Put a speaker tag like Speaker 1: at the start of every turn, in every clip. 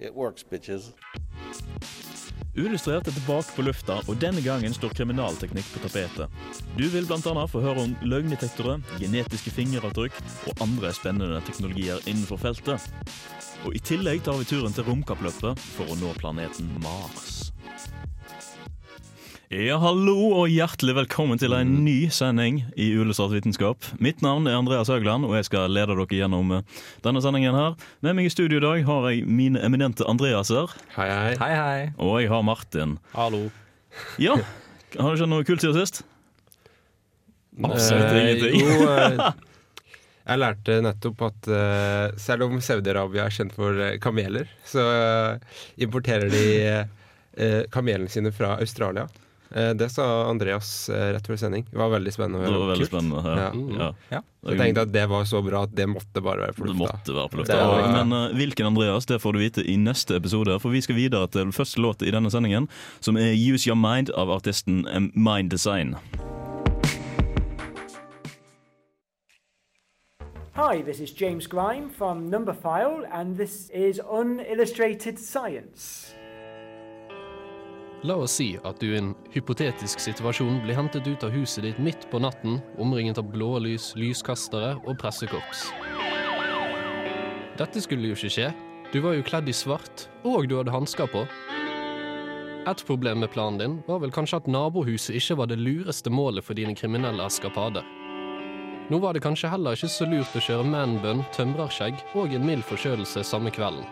Speaker 1: it works, bitches.
Speaker 2: Uillustrert er tilbake på lufta, og denne gangen står kriminalteknikk på tapetet. Du vil bl.a. få høre om løgndetektorer, genetiske fingeravtrykk og andre spennende teknologier innenfor feltet. Og I tillegg tar vi turen til romkappløpet for å nå planeten Mars. Ja, hallo og hjertelig velkommen til en ny sending i Uillustrert vitenskap. Mitt navn er Andreas Haugland, og jeg skal lede dere gjennom eh, denne sendingen her. Med meg i studio i dag har jeg mine eminente Andreaser,
Speaker 3: Hei, hei.
Speaker 4: Hei, hei.
Speaker 2: og jeg har Martin.
Speaker 3: Hallo.
Speaker 2: Ja, har det skjedd noe kult siden sist? Absolutt
Speaker 3: Eh,
Speaker 2: ingenting.
Speaker 3: Jo, eh, jeg lærte nettopp at selv om Saudi-Arabia er kjent for kameler, så importerer de eh, kamelene sine fra Australia. Eh, det sa Andreas eh, rett før sending. Det var veldig spennende
Speaker 2: Det var veldig
Speaker 3: Kult.
Speaker 2: spennende. Ja.
Speaker 3: Ja.
Speaker 2: Ja.
Speaker 3: Så jeg tenkte at det var så bra at det måtte bare være på
Speaker 2: Det måtte være på lufta.
Speaker 3: var-
Speaker 2: Men uh, hvilken Andreas, det får du vite i neste episode. For vi skal videre til første låt i denne sendingen, som er Use Your Mind av artisten Mind Design.
Speaker 5: Hi, this is James Grime from Numberphile, and this is Unillustrated Science.
Speaker 6: La oss si at du i en hypotetisk situasjon blir hentet ut av huset ditt midt på natten, omringet av blålys, lyskastere og pressekorps. Dette skulle jo ikke skje. Du var jo kledd i svart, og du hadde hansker på. Et problem med planen din var vel kanskje at nabohuset ikke var det lureste målet for dine kriminelle eskapader. Nå var det kanskje heller ikke så lurt å kjøre manbun, tømrerskjegg og en mild forkjølelse samme kvelden.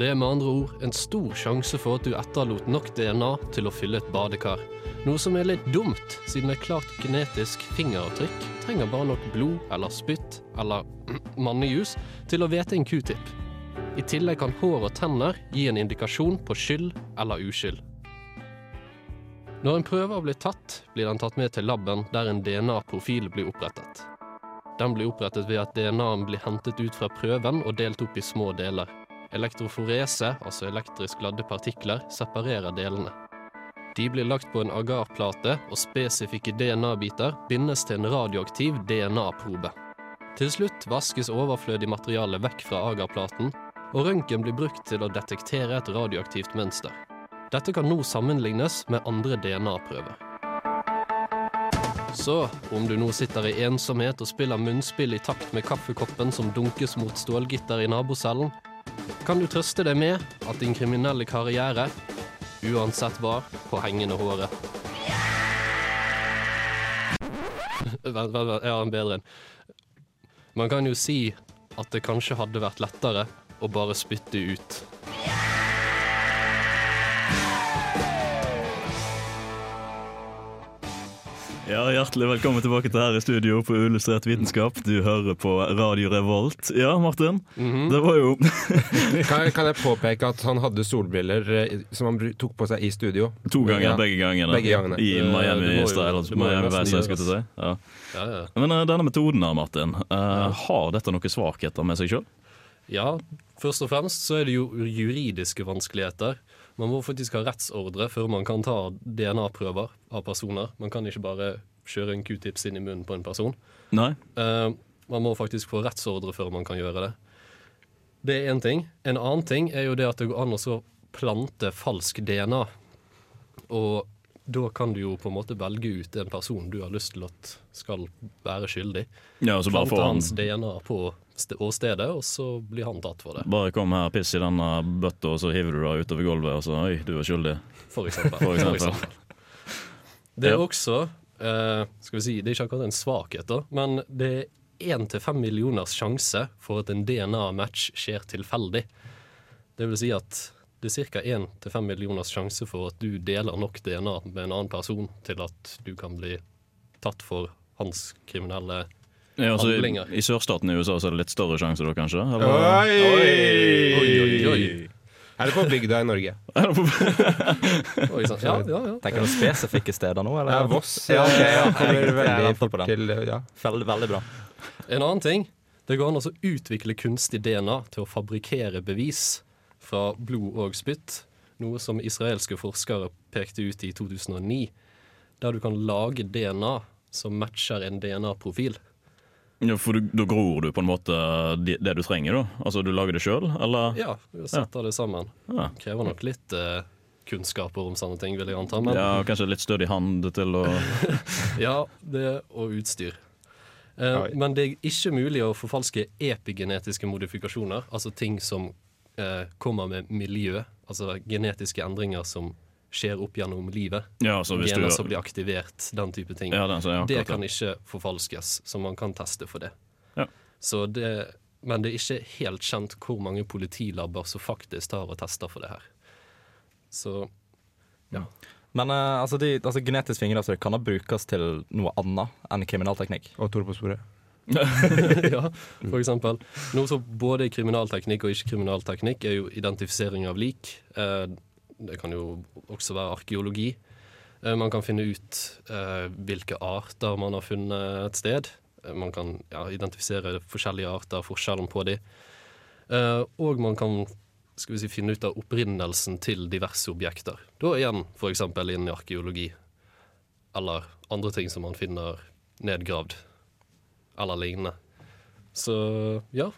Speaker 6: Det er med andre ord en stor sjanse for at du etterlot nok DNA til å fylle et badekar. Noe som er litt dumt, siden et klart genetisk fingeravtrykk trenger bare nok blod eller spytt eller mannejus til å vete en q-tip. I tillegg kan hår og tenner gi en indikasjon på skyld eller uskyld. Når en prøve har blitt tatt, blir den tatt med til laben der en DNA-profil blir opprettet. Den blir opprettet ved at DNA-en blir hentet ut fra prøven og delt opp i små deler. Elektroforese, altså elektrisk ladde partikler, separerer delene. De blir lagt på en agarplate, og spesifikke DNA-biter bindes til en radioaktiv DNA-probe. Til slutt vaskes overflødig materiale vekk fra agarplaten, og røntgen blir brukt til å detektere et radioaktivt mønster. Dette kan nå sammenlignes med andre DNA-prøver. Så om du nå sitter i ensomhet og spiller munnspill i takt med kaffekoppen som dunkes mot stålgitter i nabocellen, kan du trøste deg med at din kriminelle karriere, uansett var, på hengende håret. Vent, vent, vent, jeg har en bedre en. Man kan jo si at det kanskje hadde vært lettere å bare spytte ut.
Speaker 2: Ja, Hjertelig velkommen tilbake til her i studio på Illustrert vitenskap. Du hører på Radio Revolt. Ja, Martin. Det var jo
Speaker 3: Kan, jeg- kan jeg påpeke at han hadde solbriller eh, som han tok på seg i studio?
Speaker 2: to ganger,
Speaker 3: Ja.
Speaker 2: begge gangene.
Speaker 3: Begge gangene.
Speaker 2: I Miami
Speaker 6: det må jo-
Speaker 2: style.
Speaker 6: det må jo
Speaker 2: Miami jeg skulle
Speaker 6: gjøres.
Speaker 2: si. Ja.
Speaker 6: Ja, ja.
Speaker 2: Men uh, denne metoden her, Martin, eh, har dette noen svakheter med seg sjøl?
Speaker 6: Ja, først og fremst så er det jo juridiske vanskeligheter. Man må faktisk ha rettsordre før man kan ta DNA-prøver av personer. Man kan ikke bare kjøre en q-tips inn i munnen på en person.
Speaker 2: Nei?
Speaker 6: Uh, man må faktisk få rettsordre før man kan gjøre det. Det er én ting. En annen ting er jo det at det går an å plante falsk DNA. Og da kan du jo på en måte velge ut en person du har lyst til at skal være skyldig.
Speaker 2: Ja, og så bare
Speaker 6: Plante hans DNA på st åstedet, og så blir han tatt for det.
Speaker 2: Bare kom her, piss i denne bøtta, og så hiver du deg utover gulvet, og så Oi, du er skyldig.
Speaker 6: For eksempel.
Speaker 2: For eksempel.
Speaker 6: Det er også eh, Skal vi si, det er ikke akkurat en svakhet, da, men det er én til fem millioners sjanse for at en DNA-match skjer tilfeldig. Det vil si at det er ca. én til fem millioners sjanse for at du deler nok DNA med en annen person til at du kan bli tatt for hans kriminelle
Speaker 2: Ja, altså,
Speaker 6: handlinger.
Speaker 2: I sørstaten i USA så er det litt større sjanse da, kanskje?
Speaker 3: Oi!
Speaker 6: Oi, oi, oi.
Speaker 3: Er det på bygda i Norge?
Speaker 6: Oi, sant. Ja, ja, ja.
Speaker 7: Tenker du spesifikke steder nå? Eller?
Speaker 3: Ja, Voss
Speaker 7: Ja, ok, ja.
Speaker 3: kommer
Speaker 7: er
Speaker 3: veldig fort
Speaker 7: på den.
Speaker 3: ja.
Speaker 7: Veldig, veldig bra.
Speaker 6: En annen ting. Det går an å utvikle kunstig DNA til å fabrikkere bevis fra blod og spytt. Noe som israelske forskere pekte ut i 2009. Der du kan lage DNA som matcher en DNA-profil.
Speaker 2: Ja, for du, da gror du på en måte det, det du trenger, da? Altså du lager det sjøl, eller?
Speaker 6: Ja, vi setter det sammen.
Speaker 2: Ja.
Speaker 6: Krever nok litt eh, kunnskaper om sånne ting, vil jeg anta. Men
Speaker 2: Ja, kanskje litt stødig hand til å
Speaker 6: ja, det og utstyr. Eh, men det er ikke mulig å forfalske epigenetiske modifikasjoner, altså ting som eh, kommer med miljø, altså genetiske endringer som skjer opp gjennom livet.
Speaker 2: Ja, så hvis du
Speaker 6: som blir aktivert, den type ting.
Speaker 2: Ja, den, så, ja,
Speaker 6: det
Speaker 2: akkurat
Speaker 6: kan ikke forfalskes, så man kan teste for det.
Speaker 2: Ja.
Speaker 6: Så det. Men det er ikke helt kjent hvor mange politilabber som faktisk tar og tester for det her. Så
Speaker 7: Men eh, altså, de, altså, genetisk fingeravtrykk kan da brukes til noe annet enn kriminalteknikk?
Speaker 3: Og Tor på sporet.
Speaker 6: Ja, for eksempel. Noe som både er kriminalteknikk og ikke kriminalteknikk, er jo identifisering av lik. Eh, det kan jo også være arkeologi. Eh, man kan finne ut eh, hvilke arter man har funnet et sted. Man kan ja, identifisere forskjellige arter, forskjellen på. Eh, og man kan skal vi si, finne ut av opprinnelsen til diverse objekter. Da igjen f.eks. innen arkeologi. Eller andre ting som man finner nedgravd. Eller lignende. Så ja.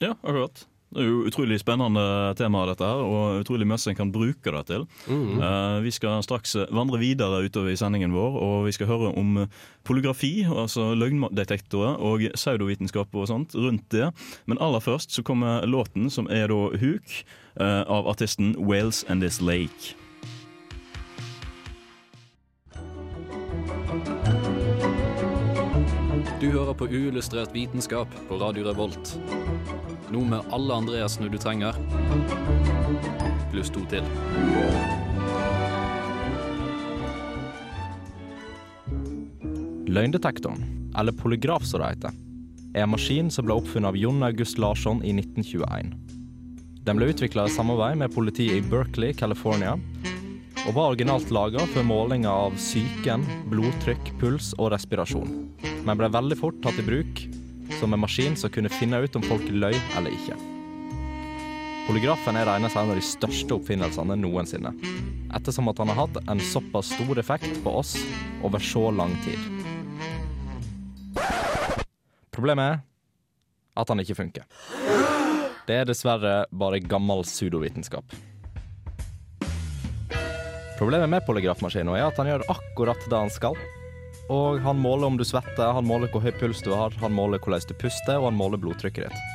Speaker 2: Ja, akkurat. Det er jo utrolig spennende tema dette her, og utrolig mye en kan bruke det til.
Speaker 6: Mhm.
Speaker 2: Uh, vi skal straks vandre videre utover i sendingen vår, og vi skal høre om polygrafi, altså løgndetektorer og pseudovitenskap og sånt rundt det. Men aller først så kommer låten som er da Huk, uh, av artisten Wales and This Lake.
Speaker 6: Du hører på uillustrert vitenskap på Radio Revolt. Nå med alle Andreasene du trenger, pluss to til.
Speaker 7: Løgndetektoren, eller polygraf som det heter, er en maskin som ble oppfunnet av Jon August Larsson i 1921. Den ble utvikla i samarbeid med politiet i Berkeley, California, og var originalt laga for målinger av psyken, blodtrykk, puls og respirasjon, men ble veldig fort tatt i bruk som en maskin som kunne finne ut om folk løy eller ikke. Polygrafen er regnet som en av de største oppfinnelsene noensinne, ettersom at han har hatt en såpass stor effekt på oss over så lang tid. Problemet er at han ikke funker. Det er dessverre bare gammel pseudovitenskap. Problemet med polygrafmaskinen er at han gjør akkurat det han skal. Og han måler om du svetter, han måler hvor høy puls du har, han måler hvordan du puster, og han måler blodtrykket ditt.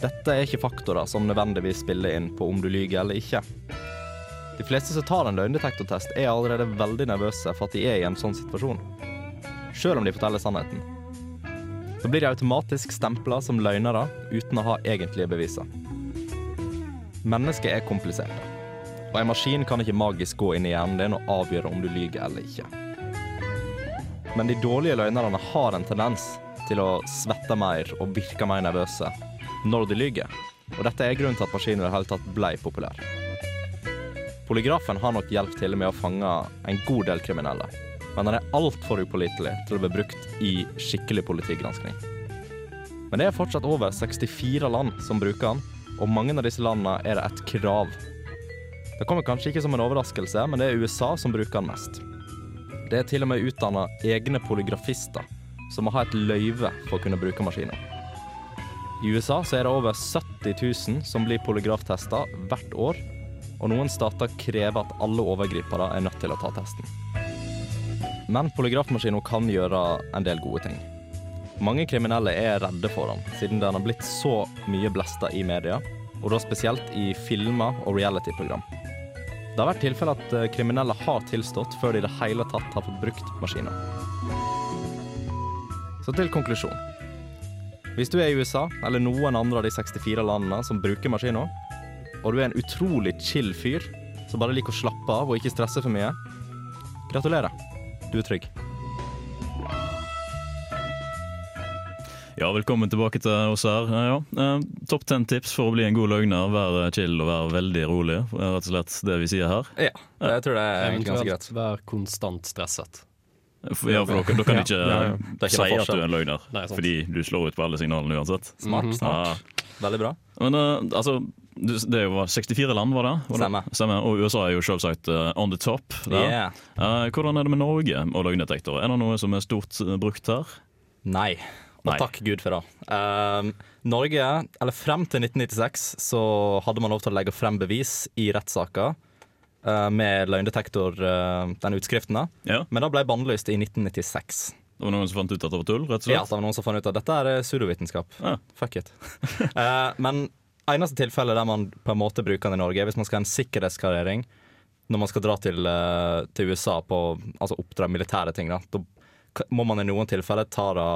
Speaker 7: Dette er ikke faktorer som nødvendigvis spiller inn på om du lyver eller ikke. De fleste som tar en løgndetektortest, er allerede veldig nervøse for at de er i en sånn situasjon. Selv om de forteller sannheten. Så blir de automatisk stempla som løgnere uten å ha egentlige beviser. Mennesket er komplisert. Og en maskin kan ikke magisk gå inn i hjernen din og avgjøre om du lyver eller ikke. Men de dårlige løgnerne har en tendens til å svette mer og virke mer nervøse når de lyver. Og dette er grunnen til at maskinen i det hele tatt ble populær. Polygrafen har nok hjulpet til med å fange en god del kriminelle, men den er altfor upålitelig til å bli brukt i skikkelig politigranskning. Men det er fortsatt over 64 land som bruker den, og mange av disse landene er det et krav. Det kommer kanskje ikke som en overraskelse, men det er USA som bruker den mest. Det er til og med utdanna egne polygrafister som må ha et løyve for å kunne bruke maskiner. I USA så er det over 70 000 som blir polygraftesta hvert år, og noen stater krever at alle overgripere er nødt til å ta testen. Men polygrafmaskiner kan gjøre en del gode ting. Mange kriminelle er redde for den, siden den har blitt så mye blesta i media, og da spesielt i filmer og reality-program. Det har vært tilfelle at eh, kriminelle har tilstått før de i det hele tatt har fått brukt maskiner. Så til konklusjon. Hvis du er i USA, eller noen andre av de 64 landene som bruker maskiner, og du er en utrolig chill fyr som bare liker å slappe av og ikke stresse for mye, gratulerer. Du er trygg.
Speaker 2: Ja, velkommen tilbake til oss her. Eh, Ja, eh, Topp ten tips for å bli en god løgner. Vær chill og vær veldig rolig. Rett og slett det vi sier her.
Speaker 7: Ja, jeg tror det er egentlig ganske greit.
Speaker 6: Vær konstant stresset.
Speaker 2: For, ja, for dere, dere kan ikke
Speaker 6: Ja,
Speaker 7: er ikke
Speaker 2: si at du er en løgner,
Speaker 6: Nei,
Speaker 2: fordi du slår ut på alle signalene uansett.
Speaker 7: Smart,
Speaker 6: Mhm.
Speaker 7: smart. Veldig bra.
Speaker 2: Men eh, altså, det jo 64 land, var det? Var det?
Speaker 7: Stemmer.
Speaker 2: Stemmer. Og USA er jo selvsagt eh, on the top. Der.
Speaker 7: Yeah.
Speaker 2: Eh, hvordan er det med Norge og løgndetektor? Er det noe som er stort eh, brukt her?
Speaker 7: Nei. Og
Speaker 2: Nei.
Speaker 7: takk Gud for det. Um, Norge, eller frem til 1996, så hadde man lov til å legge frem bevis i rettssaker uh, med løgndetektor, uh, den utskriften. da.
Speaker 2: Ja.
Speaker 7: Men det ble bannlyst i 1996.
Speaker 2: Det var noen som fant ut at det var tull? rett og slett?
Speaker 7: Ja, det var noen som fant ut at dette er pseudovitenskap.
Speaker 2: Ja.
Speaker 7: Fuck it. uh, men eneste tilfelle der man på en måte bruker den i Norge, er hvis man skal ha en sikkerhetsklarering når man skal dra til, eh, til USA på altså oppdra militære ting. Da. da må man i noen tilfeller ta, da,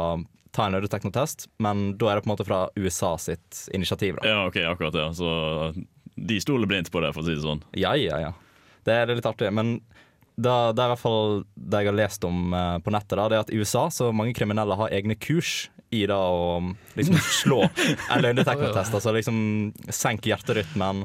Speaker 7: ta en løgndetektortest, men da er det på en måte fra USA sitt initiativ. Da.
Speaker 2: Ja, ok, akkurat det. Så de stoler blindt på det, for å si det sånn.
Speaker 7: Ja, ja, ja. Det er litt artig. Men da, det er i hvert fall det jeg har lest om eh, på nettet, da, det er at i USA så mange kriminelle har egne kurs i det å liksom slå en løgndetektortest. Altså liksom senk hjerterytmen,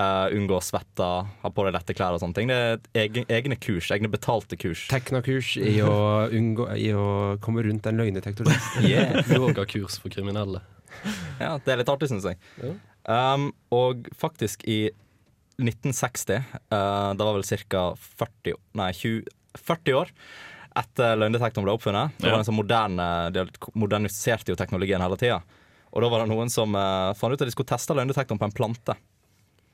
Speaker 7: eh, unngå å svette, ha på deg lette klær og sånne ting. Det er egne, egne kurs, egne betalte kurs.
Speaker 3: Teknakurs i å, unngå, i å komme rundt en løgndetektor.
Speaker 7: Yeah.
Speaker 6: Yogakurs for kriminelle.
Speaker 7: Ja, det er litt artig, syns jeg.
Speaker 6: Ja.
Speaker 7: Um, og faktisk i 1960, uh, det var vel ca. 40, nei, 20, 40 år etter løgndetektoren ble oppfunnet. Det var en sånn moderne, De moderniserte jo teknologien hele tida. Og da var det noen som uh, fant ut at de skulle teste løgndetektoren på en plante.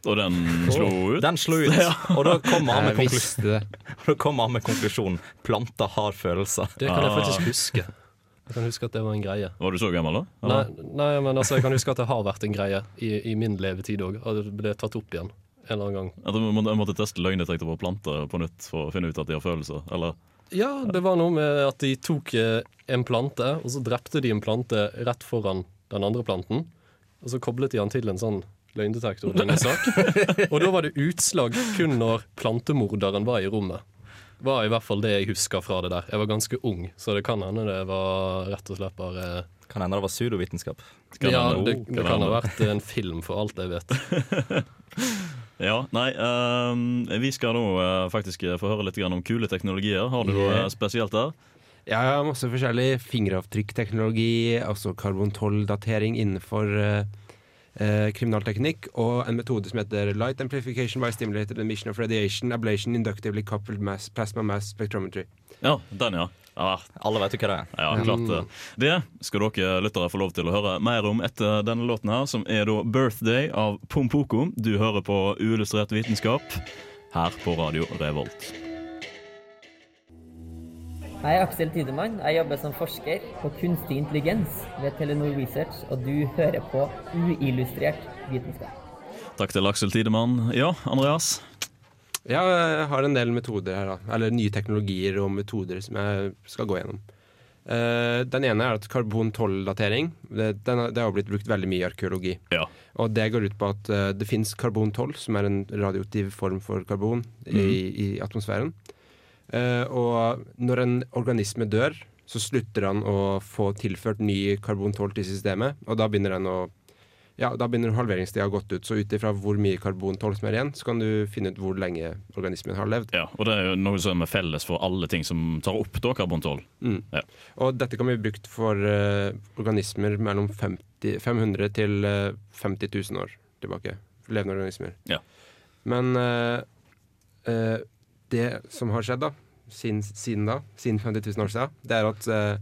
Speaker 2: Og den slo ut?
Speaker 7: Den slo ut, og da kommer han med,
Speaker 3: Jeg
Speaker 7: Kom konklusjonen 'planter har følelser'.
Speaker 6: Det kan jeg
Speaker 2: Ah.
Speaker 6: faktisk huske. Jeg kan huske at det var en greie.
Speaker 2: Var du så gammel, da?
Speaker 6: Nei, nei, men altså, jeg kan huske at det har vært en greie i, i min levetid òg. Og det ble tatt opp igjen en eller annen gang.
Speaker 2: At du må, måtte teste løgndetektor på planter på nytt for å finne ut at de har følelser? Eller?
Speaker 6: Ja, det var noe med at de tok eh, en plante, og så drepte de en plante rett foran den andre planten. Og så koblet de den til en sånn løgndetektor. Denne sak. Og da var det utslag kun når plantemorderen var i rommet. Var i hvert fall det jeg husker fra det der. Jeg var ganske ung, så det kan hende det var rett og slett bare
Speaker 7: Kan hende det var pseudovitenskap.
Speaker 2: Kan
Speaker 6: Ja, det, det
Speaker 2: kan
Speaker 6: ha vært en film, for alt jeg vet.
Speaker 2: Ja, nei, um, vi skal nå uh, faktisk få høre litt om kule teknologier. Har du noe
Speaker 3: Yeah.
Speaker 2: spesielt der?
Speaker 3: Ja, jeg har masse forskjellig fingeravtrykkteknologi, altså karbon-12-datering innenfor eh, eh, kriminalteknikk, og en metode som heter Light Amplification by Stimulated Emission of Radiation Ablation Inductively Coupled mass, Plasma Mass Spectrometry.
Speaker 2: Ja, den, ja. ja.
Speaker 7: Alle vet jo hva det er.
Speaker 2: Ja, klart det. Det skal dere lyttere få lov til å høre mer om etter denne låten her, som er da 'Birthday' av Pompoko. Du hører på Uillustrert vitenskap her på Radio Revolt.
Speaker 8: Jeg er Aksel Tidemann. Jeg jobber som forsker på kunstig intelligens ved Telenor Research, og du hører på uillustrert vitenskap.
Speaker 2: Takk til Aksel Tidemann. Ja, Andreas?
Speaker 3: Ja, jeg har en del metoder her, da. Eller nye teknologier og metoder som jeg skal gå gjennom. Eh, den ene er at karbon-12-datering. Det, har- det har blitt brukt veldig mye i arkeologi.
Speaker 2: Ja.
Speaker 3: Og det går ut på at eh, det fins karbon-12, som er en radioaktiv form for karbon i, i atmosfæren. Eh, og når en organisme dør, så slutter han å få tilført ny karbon-12 til systemet, og da begynner den å ja, da begynner halveringstida å gått ut. Så ut ifra hvor mye karbon-12 som er igjen, så kan du finne ut hvor lenge organismen har levd.
Speaker 2: Ja, og det er jo noe som er felles for alle ting som tar opp da, karbon-12.
Speaker 3: Mm.
Speaker 2: Ja.
Speaker 3: Og dette kan bli brukt for uh, organismer mellom 50, 500 til uh, 50 000 år tilbake. Levende organismer.
Speaker 2: Ja.
Speaker 3: Men uh, det som har skjedd da, siden, siden da, siden 50 000 år siden, det er at eh,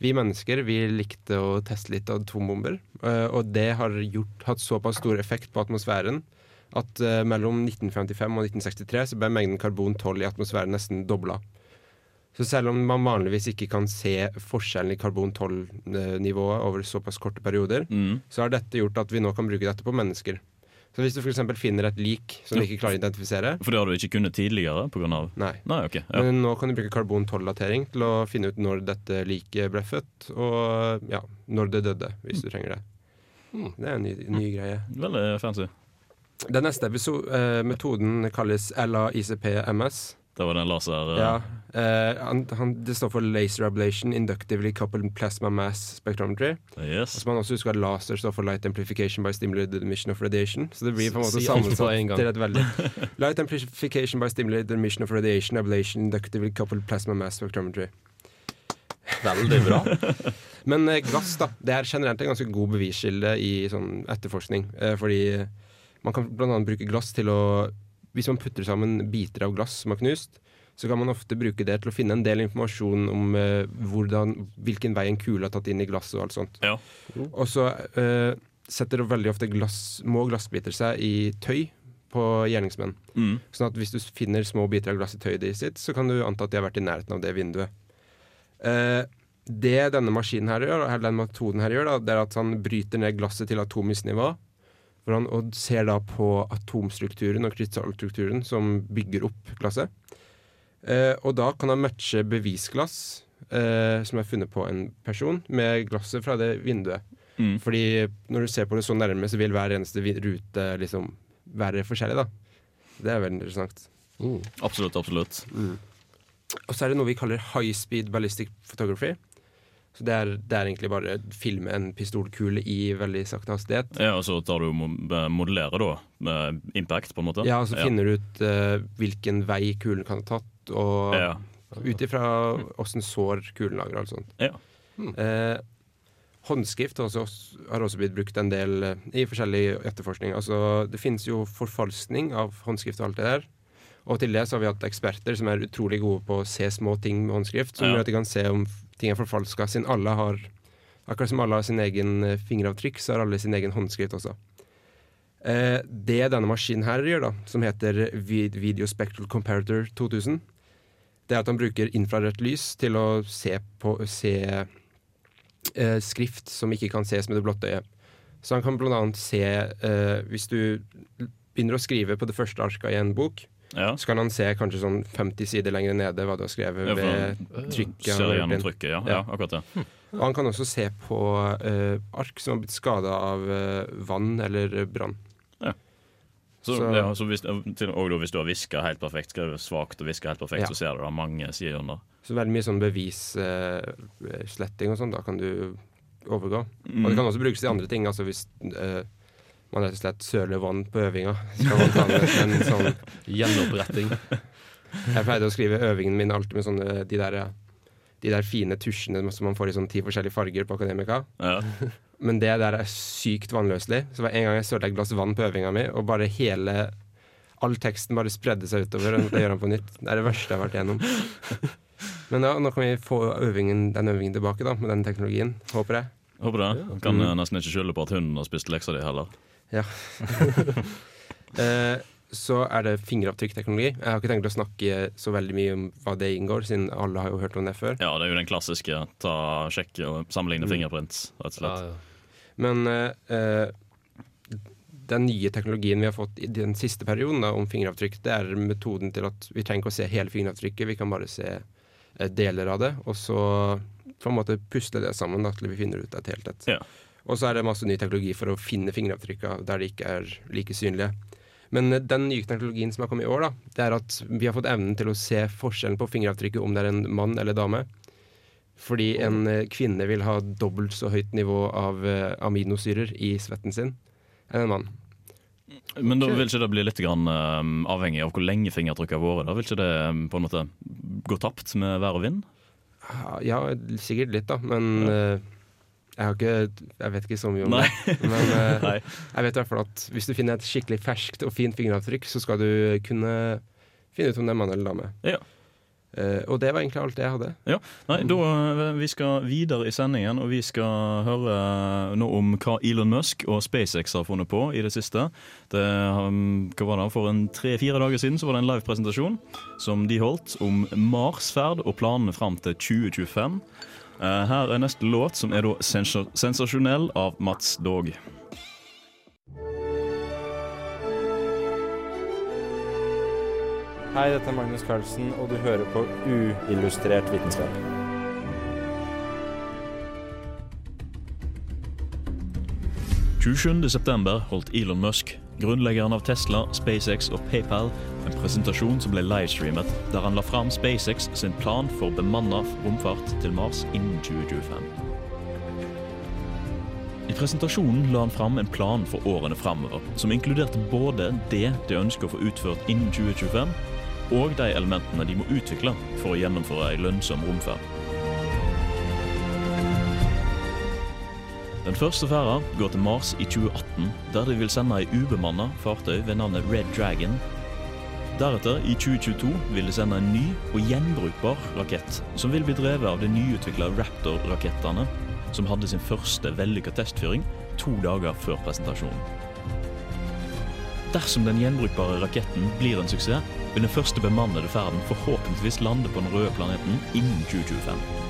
Speaker 3: vi mennesker vi likte å teste litt atombomber. eh, og det har gjort, hatt såpass stor effekt på atmosfæren at eh, mellom 1955 og 1963 så ble mengden karbon-12 i atmosfæren nesten dobla. Så selv om man vanligvis ikke kan se forskjellen i karbon-12-nivået over såpass korte perioder,
Speaker 2: Mm.
Speaker 3: så har dette gjort at vi nå kan bruke dette på mennesker. Så hvis du f.eks. finner et lik som du ikke klarer å identifisere
Speaker 2: For det har du ikke kunnet tidligere? På grunn av
Speaker 3: Nei.
Speaker 2: Nei, ok. Ja.
Speaker 3: Men nå kan du bruke karbon-12-datering til å finne ut når dette liket ble født, og ja, når det døde, hvis du trenger det.
Speaker 2: Mm.
Speaker 3: Det er en ny, ny greie.
Speaker 2: Veldig fancy.
Speaker 3: Den neste episode, eh, metoden kalles LAICP-MS.
Speaker 2: Det var den laser...
Speaker 3: Ja. Uh, han, han, det står for Laser Ablation Inductively Coupled Plasma Mass Spectrometry.
Speaker 2: Yes.
Speaker 3: Og så må man også huske at laser står for Light Amplification by Stimulated Emission of Radiation. Så det blir på en måte
Speaker 6: Si
Speaker 3: sammensatt til et veldig Light Amplification by Stimulated Emission of Radiation Ablation Inductively Coupled Plasma Mass Spectrometry.
Speaker 7: Veldig bra.
Speaker 3: Men eh, glass da, det er generelt en ganske god beviskilde i sånn etterforskning. Eh, fordi man kan annet bruke glass til å Hvis man putter sammen biter av glass som er knust, så kan man ofte bruke det til å finne en del informasjon om uh, hvordan, hvilken vei en kule har tatt inn i glasset og alt sånt.
Speaker 2: Ja.
Speaker 3: Og så uh, setter veldig ofte glass, små glassbiter seg i tøy på gjerningsmenn.
Speaker 2: Mm.
Speaker 3: Sånn at hvis du finner små biter av glass i tøyet sitt, så kan du anta at de har vært i nærheten av det vinduet. Uh, det denne maskinen her gjør, eller den metoden her gjør, da, det er at han bryter ned glasset til atomisk nivå. Hvor han, og ser da på atomstrukturen og krystallstrukturen som bygger opp glasset. Eh, og da kan han matche bevisglass eh, som er funnet på en person, med glasset fra det vinduet.
Speaker 2: Mm.
Speaker 3: Fordi når du ser på det så nærme, så vil hver eneste rute liksom være forskjellig, da. Det er veldig interessant.
Speaker 2: Absolutt, absolutt.
Speaker 3: Og så er det noe vi kaller high speed ballistic photography. Så det er, det er egentlig bare å filme en pistolkule i veldig sakte hastighet.
Speaker 2: Ja, og så tar du eh, modellerer da, med impact, på en måte?
Speaker 3: Ja, og så finner du ut uh, hvilken vei kulen kan ha tatt, og
Speaker 2: Ja.
Speaker 3: ut ifra åssen sår kulen lager og alt sånt.
Speaker 2: Ja.
Speaker 3: Eh, håndskrift har også, har også blitt brukt en del eh, i forskjellig etterforskning. Altså, det finnes jo forfalskning av håndskrift og alt det der. Og til det så har vi hatt eksperter som er utrolig gode på å se små ting med håndskrift, som
Speaker 2: Ja.
Speaker 3: gjør at de kan se om ting er forfalska, siden alle har Akkurat som alle har sin egen eh, fingeravtrykk, så har alle sin egen håndskrift også. Eh, det denne maskinen her gjør, da, som heter Vid- Video Spectral Comparator 2000, det er at han bruker infrarødt lys til å se på se eh, skrift som ikke kan ses med det blotte øyet. Så han kan annet se eh, Hvis du begynner å skrive på det første arket i en bok,
Speaker 2: Ja.
Speaker 3: så kan han se kanskje sånn 50 sider lenger nede hva du har skrevet
Speaker 2: Ja,
Speaker 3: ved trykket.
Speaker 2: ser gjennom trykket, ja. Ja, akkurat det.
Speaker 3: Og han kan også se på uh, ark som har blitt skada av uh, vann eller eh, brann.
Speaker 2: Så,
Speaker 3: Så-
Speaker 2: ja, så hvis, til, og hvis du har viska helt perfekt, skrevet svakt og viska helt perfekt,
Speaker 3: Ja.
Speaker 2: så ser du da mange sider under.
Speaker 3: Så veldig mye sånn bevissletting og sånn, da kan du overgå.
Speaker 2: Mm.
Speaker 3: Og det kan også brukes til andre ting. Altså hvis eh, man rett og slett søler vann på øvinga, Skal man ta det en sånn
Speaker 6: Gjenoppretting.
Speaker 3: Jeg pleide å skrive øvingene mine alltid med sånne de der, de der fine tusjene som man får i sånn ti forskjellige farger på Akademika.
Speaker 2: Ja.
Speaker 3: Men det der er sykt vannløselig. Så hver en gang jeg sølte et glass vann på øvinga mi, og bare hele All teksten bare spredde seg utover. og Det gjør han på nytt. Det er det verste jeg har vært igjennom. Men ja, nå kan vi få øvingen, den øvingen tilbake, da, med den teknologien. Håper jeg.
Speaker 2: Håper det. Kan
Speaker 3: Mm.
Speaker 2: eh, nesten ikke skylde på at hunden har spist leksa di heller.
Speaker 3: Ja. eh, så er det fingeravtrykkteknologi. Jeg har ikke tenkt å snakke så veldig mye om hva det inngår, siden alle har jo hørt om det før.
Speaker 2: Ja, det er jo den klassiske ta, sjekke og sammenligne
Speaker 3: Mm.
Speaker 2: fingerprint, rett og slett.
Speaker 3: Men eh, eh, den nye teknologien vi har fått i den siste perioden da, om fingeravtrykk, det er metoden til at vi trenger ikke å se hele fingeravtrykket, vi kan bare se eh, deler av det, og så på en måte pusle det sammen da, til vi finner ut et helt et.
Speaker 2: Ja.
Speaker 3: Og så er det masse ny teknologi for å finne fingeravtrykka der de ikke er like synlige. Men eh, den nye teknologien som har kommet i år, da, det er at vi har fått evnen til å se forskjellen på fingeravtrykket om det er en mann eller dame. Fordi en eh, kvinne vil ha dobbelt så høyt nivå av eh, aminosyrer i svetten sin enn en mann.
Speaker 2: Men da vil ikke det bli litt grann, um, avhengig av hvor lenge fingertrykket har vært? Da vil ikke det um, på en måte gå tapt med vær og vind?
Speaker 3: Ja, sikkert litt, da, men eh, jeg har ikke Jeg vet ikke så mye om
Speaker 2: Nei.
Speaker 3: det. Men eh, jeg vet i hvert fall at hvis du finner et skikkelig ferskt og fint fingeravtrykk, så skal du kunne finne ut om det er mann eller dame.
Speaker 2: Ja.
Speaker 3: Uh, og det var egentlig alt jeg hadde.
Speaker 2: Ja, nei, da, eh, Vi skal videre i sendingen, og vi skal høre nå om hva Elon Musk og SpaceX har funnet på i det siste. Det, um, hva var det? For en tre-fire dager siden så var det en livepresentasjon som de holdt om Marsferd og planene fram til 2025. Eh, her er neste låt, som er da sensasjonell av Mats Dog.
Speaker 9: Hei, dette er Magnus Carlsen, og du hører på Uillustrert vitenskap.
Speaker 2: september holdt Elon Musk grunnleggeren av Tesla, SpaceX og PayPal, en presentasjon som ble livestreamet, der han la fram SpaceX sin plan for bemanna romfart til Mars innen 2025. I presentasjonen la han fram en plan for årene framover, som inkluderte både det de ønsker å få utført innen 2025, og de elementene de må utvikle for å gjennomføre en lønnsom romferd. Den første ferda går til Mars i 2018, der de vil sende ei ubemanna fartøy ved navnet Red Dragon. Deretter, i 2022, vil det sende en ny og gjenbrukbar rakett, som vil bli drevet av de nyutvikla Raptor-rakettene, som hadde sin første vellykka testfyring to dager før presentasjonen. Dersom den gjenbrukbare raketten blir en suksess, vil den første bemannede ferden forhåpentligvis lande på den røde planeten innen 2025.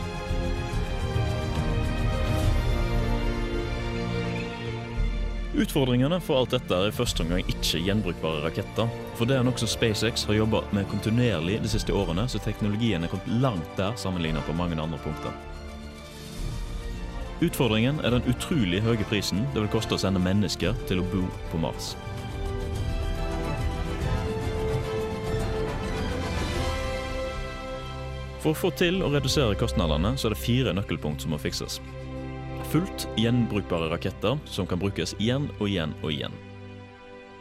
Speaker 2: Utfordringene for alt dette er i første omgang ikke gjenbrukbare raketter. For det er nokså SpaceX har jobba med kontinuerlig de siste årene, så teknologien er kommet langt der sammenlignet på mange andre punkter. Utfordringen er den utrolig høye prisen det vil koste å sende mennesker til å bo på Mars. For å få til å redusere kostnadene, så er det fire nøkkelpunkt som må fikses. Fullt gjenbrukbare raketter som kan brukes igjen og igjen og igjen.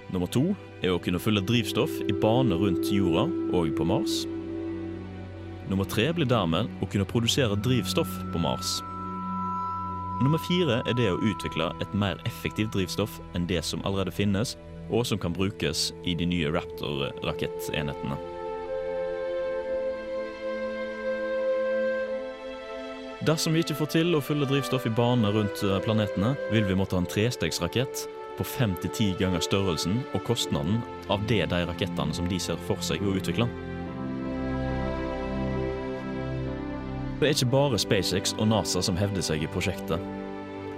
Speaker 2: Nummer to er å kunne fylle drivstoff i bane rundt jorda og på Mars. Nummer tre blir dermed å kunne produsere drivstoff på Mars. Nummer fire er det å utvikle et mer effektivt drivstoff enn det som allerede finnes, og som kan brukes i de nye Raptor-rakettenhetene. Dersom vi ikke får til å fylle drivstoff i bane rundt eh, planetene, vil vi måtte ha en trestegsrakett på fem til ti ganger størrelsen og kostnaden av det de rakettene som de ser for seg å utvikle. Det er ikke bare SpaceX og NASA som hevder seg i prosjektet.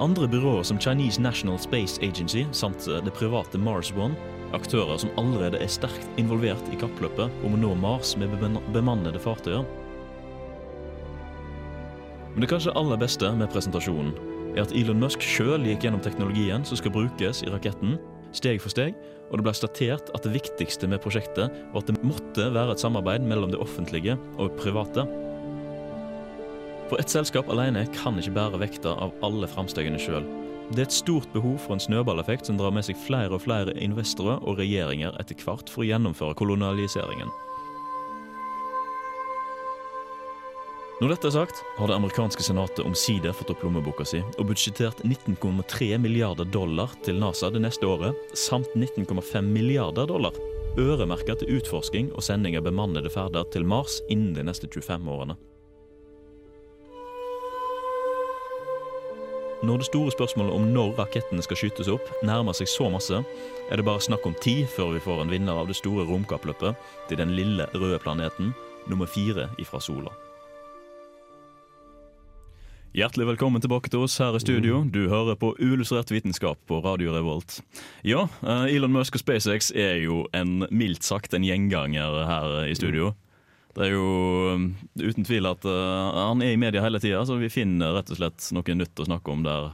Speaker 2: Andre byråer som Chinese National Space Agency samt eh, det private Mars One, aktører som allerede er sterkt involvert i kappløpet om å nå Mars med bemannede fartøyer, men det kanskje aller beste med presentasjonen er at Elon Musk sjøl gikk gjennom teknologien som skal brukes i raketten, steg for steg, og det ble statert at det viktigste med prosjektet var at det måtte være et samarbeid mellom det offentlige og private. For ett selskap alene kan ikke bære vekta av alle framstegene sjøl. Det er et stort behov for en snøballeffekt som drar med seg flere og flere investorer og regjeringer etter hvert for å gjennomføre kolonialiseringen. Når dette er sagt, har det amerikanske senatet omsider fått opp lommeboka si og budsjettert 19,3 milliarder dollar til NASA det neste året, samt 19,5 milliarder dollar øremerka til utforsking og sending av bemannede ferder til Mars innen de neste 25 årene. Når det store spørsmålet om når rakettene skal skytes opp, nærmer seg så masse, er det bare snakk om tid før vi får en vinner av det store romkappløpet til den lille røde planeten, nummer fire ifra sola. Hjertelig velkommen tilbake til oss her i studio. Du hører på Uillustrert vitenskap på Radio Revolt. Ja, eh, Elon Musk og SpaceX er jo en mildt sagt en gjenganger her i studio. Det er jo um, uten tvil at uh, han er i media hele tida, så vi finner rett og slett noe nytt å snakke om der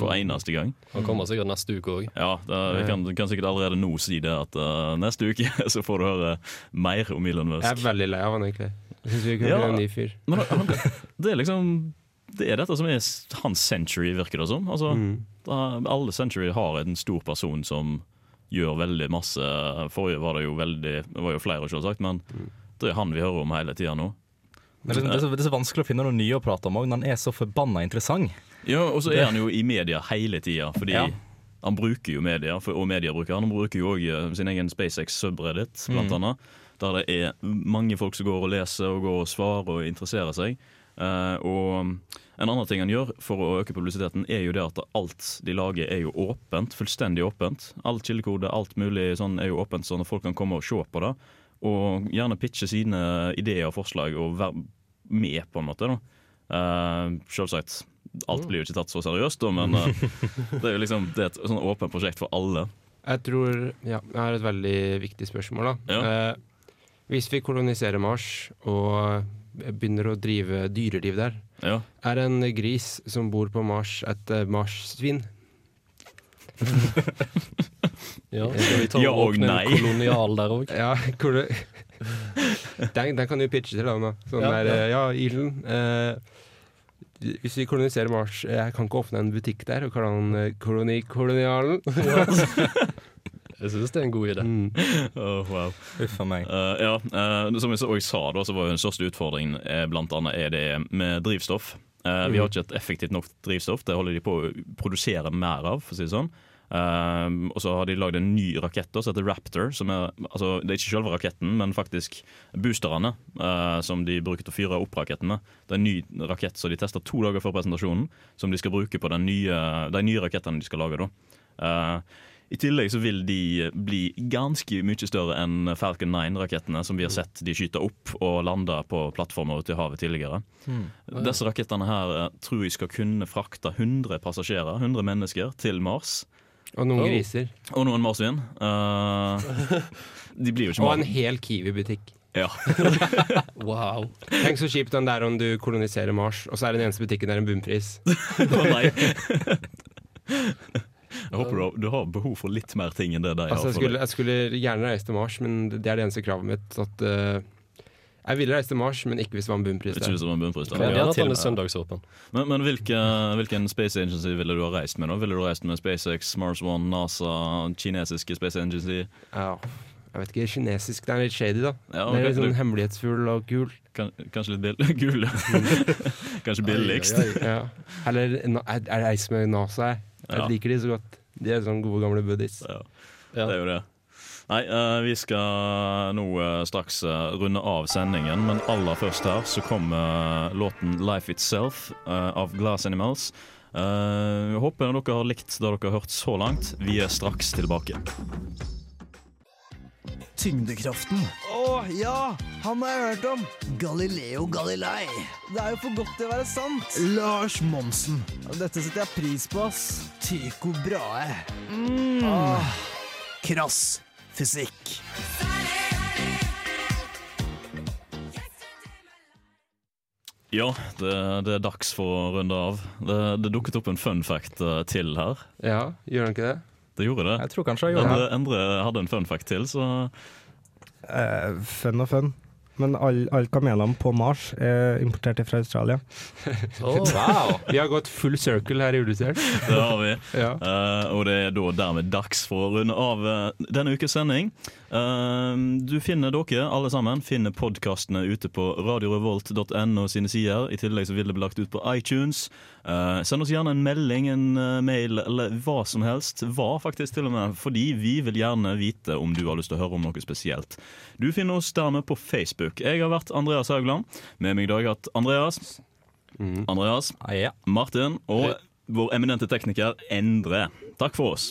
Speaker 2: for eneste gang.
Speaker 6: Han kommer sikkert neste uke òg.
Speaker 2: Ja, det, vi kan, kan sikkert allerede nå si det at uh, neste uke så får du høre mer om Elon Musk.
Speaker 3: Jeg er veldig lei av han, egentlig. Jeg syns vi kunne
Speaker 2: Ja,
Speaker 3: en ny fyr.
Speaker 2: Men han, det er liksom Det er dette som er hans century, virker det som. Altså, da, alle century har en stor person som gjør veldig masse. Forrige var det jo veldig Det var jo flere, selvsagt, men det er han vi hører om hele tida nå.
Speaker 7: Det, det, er så, det er så vanskelig å finne noe nye å prate om òg, når han er så forbanna interessant.
Speaker 2: Ja, og så er han jo i media hele tida, fordi
Speaker 7: Ja.
Speaker 2: han bruker jo media, for, og media bruker han. Han bruker jo òg sin egen SpaceX subreddit, blant
Speaker 7: Mm.
Speaker 2: annet. Der det er mange folk som går og leser og går og svarer og interesserer seg. Eh, og en annen ting han gjør for å øke publisiteten, er jo det at alt de lager er jo åpent. Fullstendig åpent. Alt kildekode, alt mulig sånn er jo åpent, sånn at folk kan komme og se på det. Og gjerne pitche sine ideer og forslag og være med, på en måte. da. Uh, Selvsagt. Alt blir jo ikke tatt så seriøst, da, men uh, det er jo liksom Det er et sånn åpent prosjekt for alle.
Speaker 3: Jeg tror Ja, jeg har et veldig viktig spørsmål, da. Eh, hvis vi koloniserer Mars og begynner å drive dyreliv der,
Speaker 2: Ja.
Speaker 3: er en gris som bor på Mars, et Mars-svin.
Speaker 6: Ja, skal vi ta
Speaker 2: Ja
Speaker 6: og åpne
Speaker 2: nei.
Speaker 6: en kolonial der òg?
Speaker 3: Ja, den, den kan du pitche til, da. Sånn
Speaker 6: Ja,
Speaker 3: der,
Speaker 6: ja.
Speaker 3: eh, ja, Elon. Eh, hvis vi koloniserer Mars, eh, jeg kan ikke åpne en butikk der og kalle den eh, Kolonikolonialen.
Speaker 6: Jeg syns det er en god idé.
Speaker 2: Oh, wow.
Speaker 7: Uff a meg.
Speaker 2: Uh, ja, uh, som jeg også sa, da, så var jo den største utfordringen eh, blant annet er det med drivstoff. Eh, Vi har ikke et effektivt nok drivstoff. Det holder de på å produsere mer av, for å si det sånn. Og så har de lagd en ny rakett som heter Raptor. Som er, altså, det er ikke selve raketten, men faktisk boosterne som de bruker til å fyre opp raketten med. Det er en ny rakett som de testa to dager før presentasjonen, som de skal bruke på den nye, de nye rakettene de skal lage. da. Eh, i tillegg så vil de bli ganske mye større enn Falcon 9-rakettene som vi har sett de skyte opp og lande på plattformer ute i havet tidligere.
Speaker 7: Mm.
Speaker 2: Disse rakettene her eh, tror jeg skal kunne frakte 100 passasjerer, 100 mennesker, til Mars.
Speaker 3: Og noen
Speaker 2: Oh.
Speaker 3: griser.
Speaker 2: Og noen marsvin. Uh, de blir jo ikke
Speaker 3: Og en hel Kiwi-butikk.
Speaker 2: Ja.
Speaker 6: wow.
Speaker 3: Tenk så kjipt den der om du koloniserer Mars, og så er den eneste butikken der en bunnpris.
Speaker 2: Å nei. Jeg håper du har, du har behov for litt mer ting enn det jeg
Speaker 3: Altså, jeg,
Speaker 2: for
Speaker 3: skulle,
Speaker 2: deg.
Speaker 3: jeg skulle gjerne reise til Mars, men det er det eneste kravet mitt. At, uh, jeg ville reise til Mars, men ikke hvis det var en bunnpris
Speaker 2: Ikke hvis det var en bunnpris der.
Speaker 6: Ja,
Speaker 2: Ja, til
Speaker 6: søndagsåpen.
Speaker 2: Men, men hvilke, hvilken space agency ville du ha reist med? da? Ville du reist med SpaceX, Mars One, NASA, kinesiske space agency?
Speaker 3: Ja, jeg vet ikke, kinesisk det er litt shady, da.
Speaker 2: Ja,
Speaker 3: det er litt sånn
Speaker 2: du-
Speaker 3: hemmelighetsfull og gul.
Speaker 2: Kan, kanskje litt bill gul? ja. kanskje billigst?
Speaker 3: Oi, oi. Ja. Eller jeg jeg reiser med NASA, jeg. Jeg
Speaker 2: Ja.
Speaker 3: liker de så godt. De er sånne gode gamle buddies.
Speaker 2: Ja, det er jo det. Nei, eh, vi skal nå eh, straks eh, runde av sendingen, men aller først her så kommer låten 'Life Itself' av Glass Animals. Uh, håper dere har likt det dere har hørt så langt. Vi er straks tilbake.
Speaker 10: Tyngdekraften. Å ja! Han har jeg hørt om. Galileo Galilei. Det er jo for godt til å være sant. Lars Monsen. Dette setter jeg pris på, ass. Tycho Brahe. Mm. Ah, krass fysikk.
Speaker 2: Ja, det, det er dags for å runde av. Det, det dukket opp en fun fact eh, til her.
Speaker 3: Ja, gjør den ikke det?
Speaker 2: Det gjorde det.
Speaker 7: Jeg tror kanskje jeg gjorde
Speaker 2: Endre,
Speaker 7: det.
Speaker 2: Endre hadde en fun fact til, så
Speaker 11: uh, fun og fun. Men alle all kamelene på Mars er importert fra Australia.
Speaker 3: Wow! Vi har gått full circle her i Ulysert.
Speaker 2: Det har vi.
Speaker 3: Ja.
Speaker 2: Uh, og det er da dermed dags for å runde av uh, denne ukes sending. Uh, du finner dere, alle sammen, finner podkastene ute på radiorevolt.no sine sider. I tillegg så vil det bli lagt ut på iTunes. Eh, send oss gjerne en melding, en mail eller hva som helst. Hva faktisk til og med, fordi vi vil gjerne vite om du har lyst til å høre om noe spesielt. Du finner oss dermed på Facebook. Jeg har vært Andreas Haugland. Med meg i dag har hatt Andreas. Andreas, Martin og vår eminente tekniker Endre. Takk for oss.